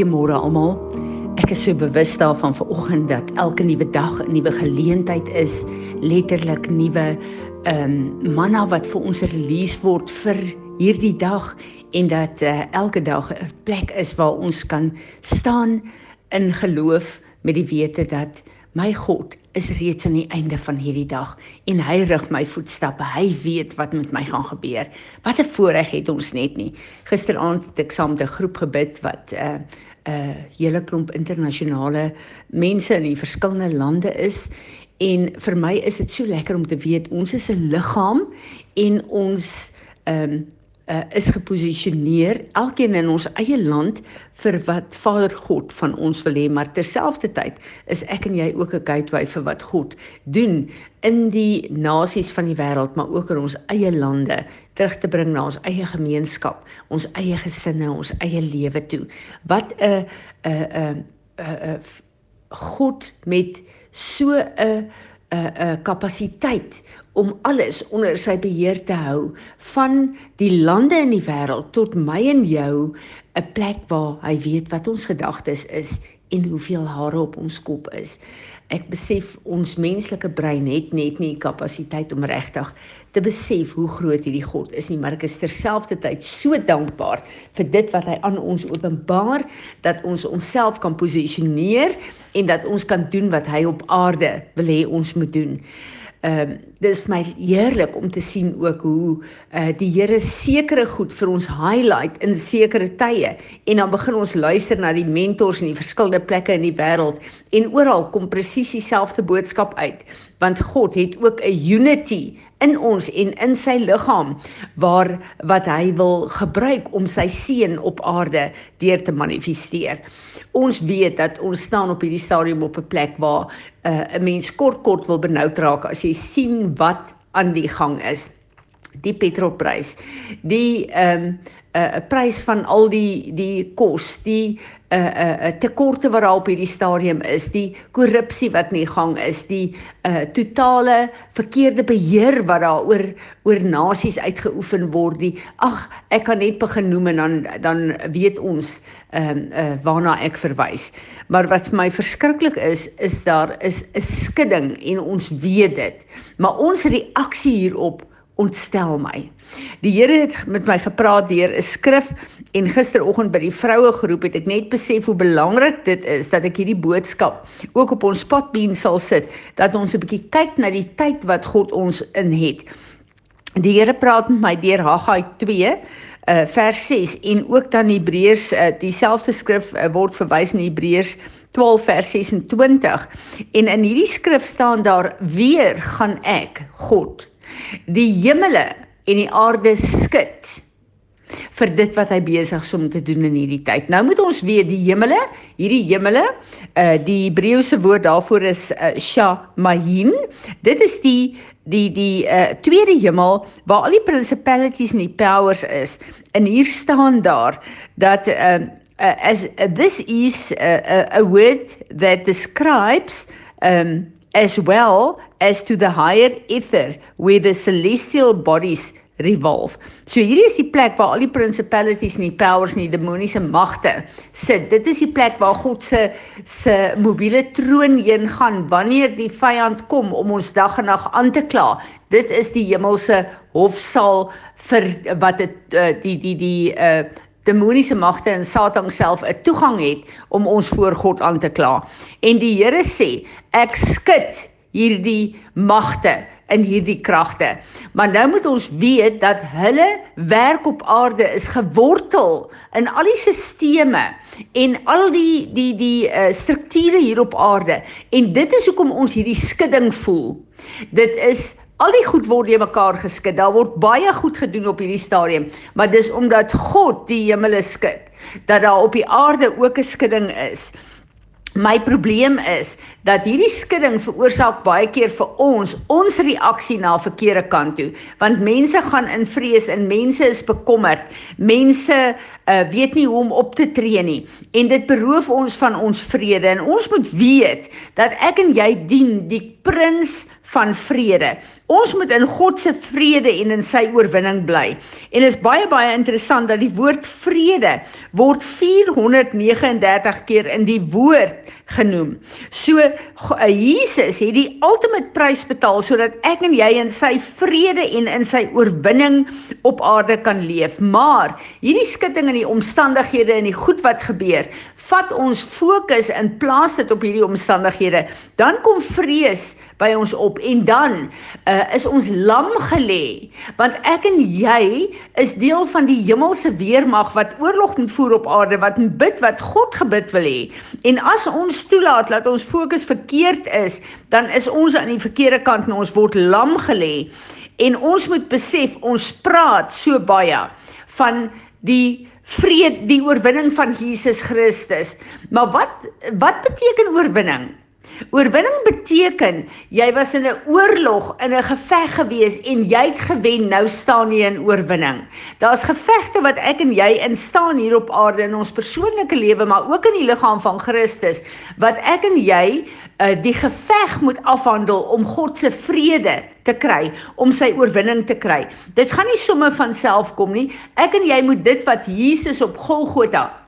Goeiemôre almal. Ek is so bewus daarvan vanoggend dat elke nuwe dag 'n nuwe geleentheid is, letterlik nuwe ehm um, manna wat vir ons release word vir hierdie dag en dat uh, elke dag 'n plek is waar ons kan staan in geloof met die wete dat my God is reeds aan die einde van hierdie dag en hy rig my voetstappe. Hy weet wat met my gaan gebeur. Wat 'n voorreg het ons net nie. Gisteraand het ek saam met 'n groep gebid wat 'n uh, 'n uh, hele klomp internasionale mense in die verskillende lande is en vir my is dit so lekker om te weet ons is 'n liggaam en ons ehm um, uh, is geposisioneer elkeen in ons eie land vir wat Vader God van ons wil hê maar terselfdertyd is ek en jy ook 'n gateway vir wat God doen in die nasies van die wêreld maar ook in ons eie lande terug te bring na ons eie gemeenskap ons eie gesinne ons eie lewe toe. Wat 'n 'n 'n 'n God met so 'n 'n kapasiteit om alles onder sy beheer te hou van die lande in die wêreld tot my en jou 'n plek waar hy weet wat ons gedagtes is en hoeveel hare op ons kop is. Ek besef ons menslike brein het net nie kapasiteit om regtig te besef hoe groot hierdie God is nie, maar ek is terselfdertyd so dankbaar vir dit wat hy aan ons openbaar dat ons onsself kan posisioneer en dat ons kan doen wat hy op aarde wil hê ons moet doen. Ehm uh, dis vir my heerlik om te sien ook hoe uh die Here sekere goed vir ons highlight in sekere tye. En dan begin ons luister na die mentors in die verskillende plekke in die wêreld. En oral kom presies dieselfde boodskap uit want God het ook 'n unity in ons en in sy liggaam waar wat hy wil gebruik om sy seën op aarde deur te manifesteer. Ons weet dat ons staan op hierdie stadium op 'n plek waar uh, 'n mens kort kort wil benoud raak as jy sien wat aan die gang is. Die petrolprys, die ehm um, 'n uh, prys van al die die kos, die 'n uh, 'n uh, tekorte wat daar op hierdie stadium is, die korrupsie wat nie gang is, die uh, totale verkeerde beheer wat daar oor oor nasies uitgeoefen word. Die ag, ek kan net begin noem en dan dan weet ons ehm um, uh, waarna ek verwys. Maar wat vir my verskriklik is, is daar is 'n skudding en ons weet dit. Maar ons reaksie hierop ontstel my. Die Here het met my gepraat deur 'n skrif en gisteroggend by die vroue groep het ek net besef hoe belangrik dit is dat ek hierdie boodskap ook op ons padbeen sal sit dat ons 'n bietjie kyk na die tyd wat God ons in het. Die Here praat met my deur Haggai 2 uh eh, vers 6 en ook dan Hebreërs uh, dieselfde skrif uh, word verwys in Hebreërs 12 vers 26 en in hierdie skrif staan daar weer gaan ek God die hemele en die aarde skud vir dit wat hy besig is om te doen in hierdie tyd. Nou moet ons weet die hemele, hierdie hemele, uh die Hebreëse woord daarvoor is uh, shamahin. Dit is die die die uh tweede hemel waar al die principalities en die powers is. En hier staan daar dat uh, uh as uh, this is a, a, a word that describes um as well as to the higher ether where the celestial bodies revolve. So hierdie is die plek waar al die principalities en die powers en die demoniese magte sit. Dit is die plek waar God se se mobiele troon heen gaan wanneer die vyand kom om ons dag en nag aan te kla. Dit is die hemelse hofsaal vir wat dit uh, die die die uh demoniese magte en Satan self 'n toegang het om ons voor God aan te kla. En die Here sê, ek skud hierdie magte in hierdie kragte. Maar nou moet ons weet dat hulle werk op aarde is gewortel in al die sisteme en al die die die uh, strukture hier op aarde en dit is hoekom ons hierdie skudding voel. Dit is al die goed word jy mekaar geskid. Daar word baie goed gedoen op hierdie stadium, maar dis omdat God die hemele skud dat daar op die aarde ook 'n skudding is. My probleem is dat hierdie skudding veroorsaak baie keer vir ons ons reaksie na verkeerde kant toe. Want mense gaan in vrees en mense is bekommerd. Mense uh, weet nie hoe om op te tree nie. En dit beroof ons van ons vrede. En ons moet weet dat ek en jy dien die prins van vrede. Ons moet in God se vrede en in sy oorwinning bly. En is baie baie interessant dat die woord vrede word 439 keer in die woord genoem. So uh, Jesus het die ultimate prys betaal sodat ek en jy in sy vrede en in sy oorwinning op aarde kan leef. Maar hierdie skitting in die omstandighede en die goed wat gebeur, vat ons fokus in plaas dit op hierdie omstandighede. Dan kom vrees by ons op en dan uh, is ons lam gelê want ek en jy is deel van die hemelse weermag wat oorlog moet voer op aarde wat bid wat God gebid wil hê. En as ons toelaat dat ons fokus verkeerd is dan is ons aan die verkeerde kant en ons word lam gelê. En ons moet besef ons praat so baie van die vrede die oorwinning van Jesus Christus. Maar wat wat beteken oorwinning Oorwinning beteken jy was in 'n oorlog, in 'n geveg gewees en jy het gewen, nou staan jy in oorwinning. Daar's gevegte wat ek en jy in staan hier op aarde in ons persoonlike lewe, maar ook in die liggaam van Christus wat ek en jy uh, die geveg moet afhandel om God se vrede te kry, om sy oorwinning te kry. Dit gaan nie sommer van self kom nie. Ek en jy moet dit wat Jesus op Golgotha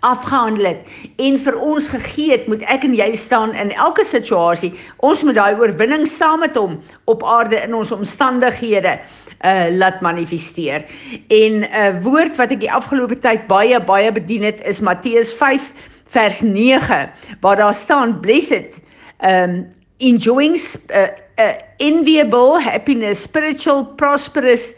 afgehandel het en vir ons gegee het, moet ek en jy staan in elke situasie. Ons moet daai oorwinning saam met hom op aarde in ons omstandighede uh laat manifesteer. En 'n uh, woord wat ek die afgelope tyd baie baie bedien het is Matteus 5 vers 9 waar daar staan blessed um enjoying uh, uh enviable happiness spiritual prosperous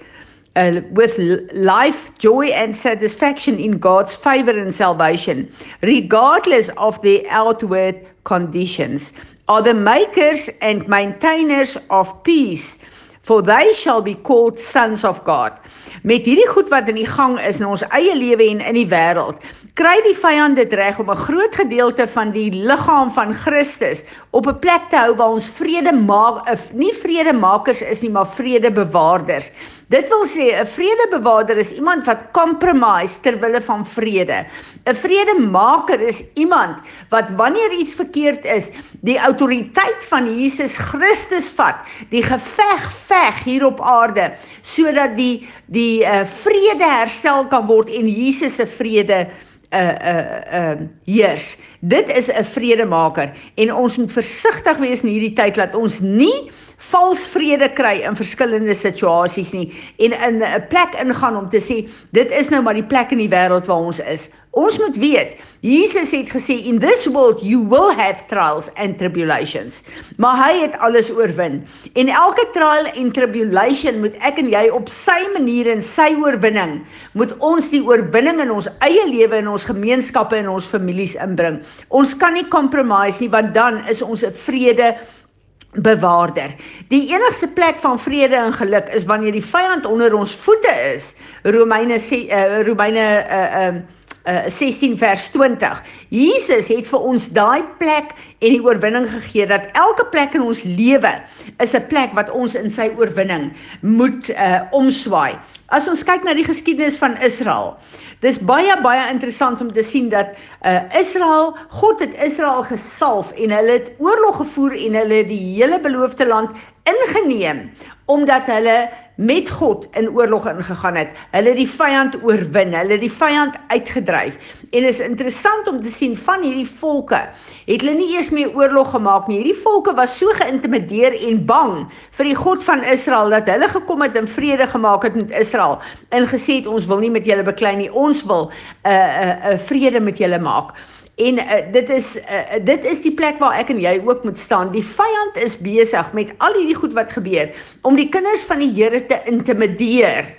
uh, with life, joy, and satisfaction in God's favor and salvation, regardless of their outward conditions, are the makers and maintainers of peace, for they shall be called sons of God. Met hierdie goed wat in die gang is in ons eie lewe en in die wêreld, kry die vyand dit reg om 'n groot gedeelte van die liggaam van Christus op 'n plek te hou waar ons vrede maak, nie vredemakers is nie, maar vredebewaarders. Dit wil sê 'n vredebewaarder is iemand wat compromise ter wille van vrede. 'n Vredemaker is iemand wat wanneer iets verkeerd is, die autoriteit van Jesus Christus vat, die geveg veg hier op aarde sodat die die uh, vrede herstel kan word en Jesus se vrede uh uh uh heers. Dit is 'n vredemaker en ons moet versigtig wees in hierdie tyd dat ons nie vals vrede kry in verskillende situasies nie en in 'n plek ingaan om te sê dit is nou maar die plek in die wêreld waar ons is. Ons moet weet, Jesus het gesê in this world you will have trials and tribulations. Maar hy het alles oorwin. En elke trial en tribulation moet ek en jy op sy manier en sy oorwinning moet ons die oorwinning in ons eie lewe en ons gemeenskappe en ons families inbring. Ons kan nie compromise nie want dan is ons 'n vrede bewaarder. Die enigste plek van vrede en geluk is wanneer die vyand onder ons voete is. Romeine sê uh, Romeine uh um uh, 16 vers 20. Jesus het vir ons daai plek en die oorwinning gegee dat elke plek in ons lewe is 'n plek wat ons in sy oorwinning moet uh, omswaai. As ons kyk na die geskiedenis van Israel, dis baie baie interessant om te sien dat uh, Israel, God het Israel gesalf en hulle het oorlog gevoer en hulle die hele beloofde land ingeneem omdat hulle met God in oorlog ingegaan het. Hulle die vyand oorwin, hulle die vyand uitgedryf. En is interessant om te sien van hierdie volke het hulle nie eers meer oorlog gemaak nie. Hierdie volke was so geïntimideer en bang vir die God van Israel dat hulle gekom het en vrede gemaak het met Israel en gesê het ons wil nie met julle beklei nie. Ons wil 'n uh, 'n uh, uh, vrede met julle maak. En uh, dit is uh, dit is die plek waar ek en jy ook moet staan. Die vyand is besig met al hierdie goed wat gebeur om die kinders van die Here te intimideer.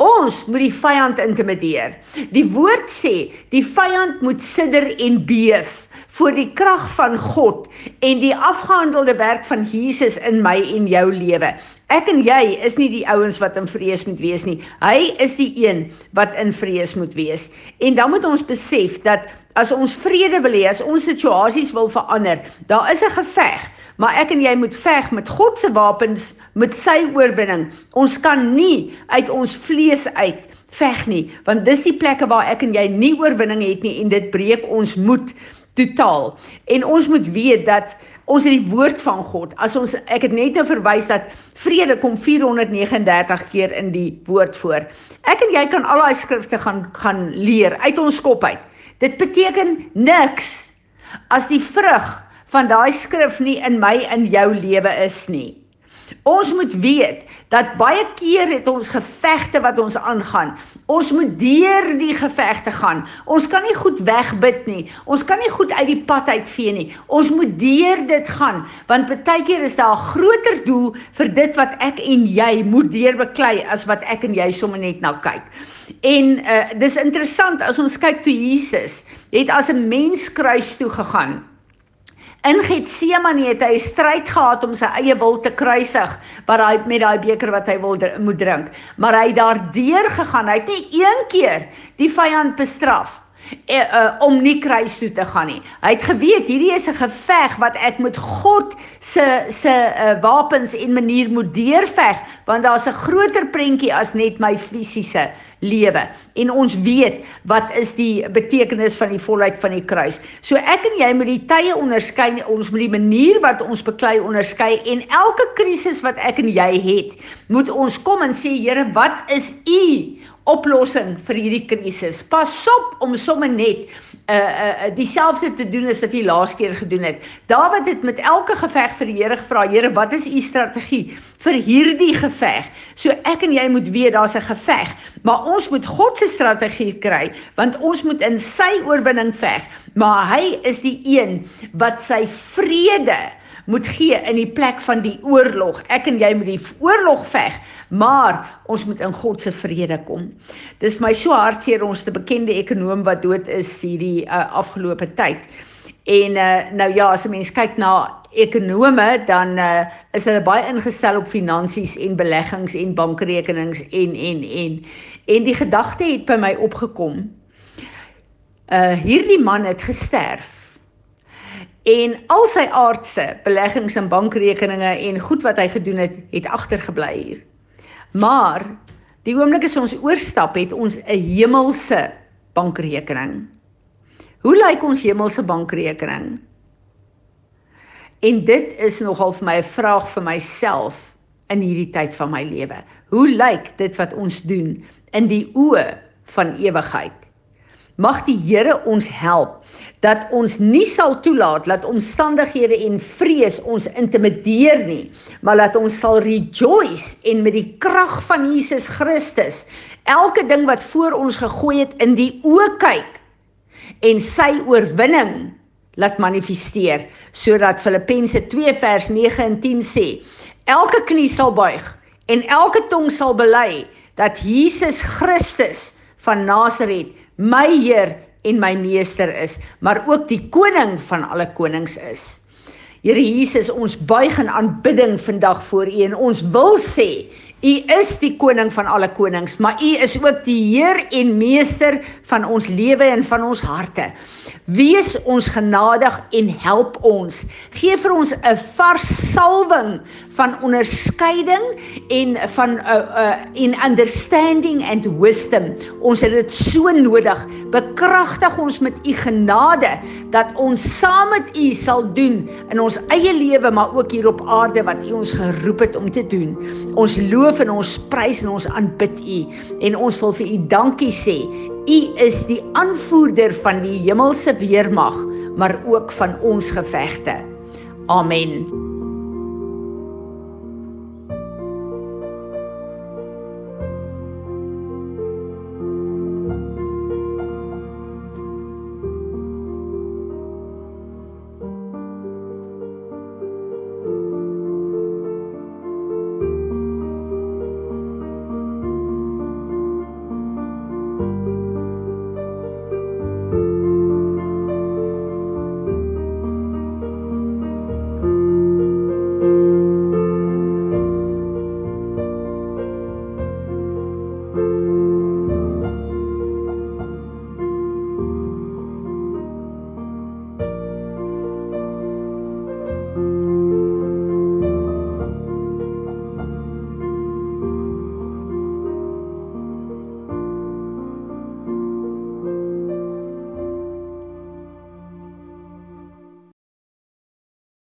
Ons moet die vyand intimideer. Die woord sê die vyand moet sidder en beef voor die krag van God en die afgehandelde werk van Jesus in my en jou lewe. Ek en jy is nie die ouens wat in vrees moet wees nie. Hy is die een wat in vrees moet wees. En dan moet ons besef dat as ons vrede wil hê, as ons situasies wil verander, daar is 'n geveg, maar ek en jy moet veg met God se wapens, met sy oorwinning. Ons kan nie uit ons vlees uit veg nie, want dis die plekke waar ek en jy nie oorwinning het nie en dit breek ons moed totaal. En ons moet weet dat Ons het die woord van God. As ons ek het net nou verwys dat vrede kom 439 keer in die woord voor. Ek en jy kan al daai skrifte gaan gaan leer uit ons kop uit. Dit beteken niks as die vrug van daai skrif nie in my in jou lewe is nie. Ons moet weet dat baie keer het ons gevegte wat ons aangaan. Ons moet deur die gevegte gaan. Ons kan nie goed wegbid nie. Ons kan nie goed uit die pad uitvee nie. Ons moet deur dit gaan want baie keer is daar 'n groter doel vir dit wat ek en jy moet deurbeklei as wat ek en jy sommer net na kyk. En uh dis interessant as ons kyk toe Jesus het as 'n mens kruis toe gegaan. In Getsemane het hy 'n stryd gehad om sy eie wil te kruisig, wat hy met daai beker wat hy wil moet drink. Maar hy het daardeur gegaan. Hy het nie een keer die vyand bestraf uh, uh, om nie kruis toe te gaan nie. Hy het geweet hierdie is 'n geveg wat ek met God se se uh, wapens en manier moet deurveg, want daar's 'n groter prentjie as net my fisiese lewe. En ons weet wat is die betekenis van die volheid van die kruis. So ek en jy moet die tye onderskei, ons moet die manier wat ons beklei onderskei en elke krisis wat ek en jy het, moet ons kom en sê Here, wat is u oplossing vir hierdie krisis? Pas op om sommer net uh uh dieselfde te doen as wat hy laas keer gedoen het. Dawid het met elke geveg vir die Here gevra, Here, wat is u strategie vir hierdie geveg? So ek en jy moet weet daar's 'n geveg, maar ons moet God se strategie kry, want ons moet in sy oorwinning veg, maar hy is die een wat sy vrede moet gee in die plek van die oorlog. Ek en jy moet die oorlog veg, maar ons moet in God se vrede kom. Dis my so hartseer ons te bekende ekonom wat dood is hierdie uh, afgelope tyd. En uh, nou ja, as 'n mens kyk na ekonome dan uh, is hulle baie ingestel op finansies en beleggings en bankrekenings en en en en die gedagte het by my opgekom. Uh hierdie man het gesterf en al sy aardse beleggings en bankrekeninge en goed wat hy gedoen het, het agtergebly hier. Maar die oomblik as ons oorstap het ons 'n hemelse bankrekening. Hoe lyk ons hemelse bankrekening? En dit is nogal vir my 'n vraag vir myself in hierdie tyd van my lewe. Hoe lyk dit wat ons doen in die oë van ewigheid? Mag die Here ons help dat ons nie sal toelaat dat omstandighede en vrees ons intimideer nie, maar dat ons sal rejoice en met die krag van Jesus Christus elke ding wat voor ons gegooi het in die oë kyk en sy oorwinning laat manifesteer sodat Filippense 2 vers 9 en 10 sê elke knie sal buig en elke tong sal bely dat Jesus Christus van Nasaret my Heer en my meester is, maar ook die koning van alle konings is. Here Jesus, ons buig in aanbidding vandag voor U en ons wil sê U is die koning van alle konings, maar U is ook die Heer en meester van ons lewe en van ons harte. Wees ons genadig en help ons. Geef vir ons 'n vars salwing van onderskeiding en van 'n uh, uh, in understanding and wisdom. Ons het dit so nodig. Bekragtig ons met u genade dat ons saam met u sal doen in ons eie lewe maar ook hier op aarde wat u ons geroep het om te doen. Ons loof en ons prys en ons aanbid u en ons wil vir u dankie sê U is die aanvoerder van die hemelse weermag, maar ook van ons gevegte. Amen.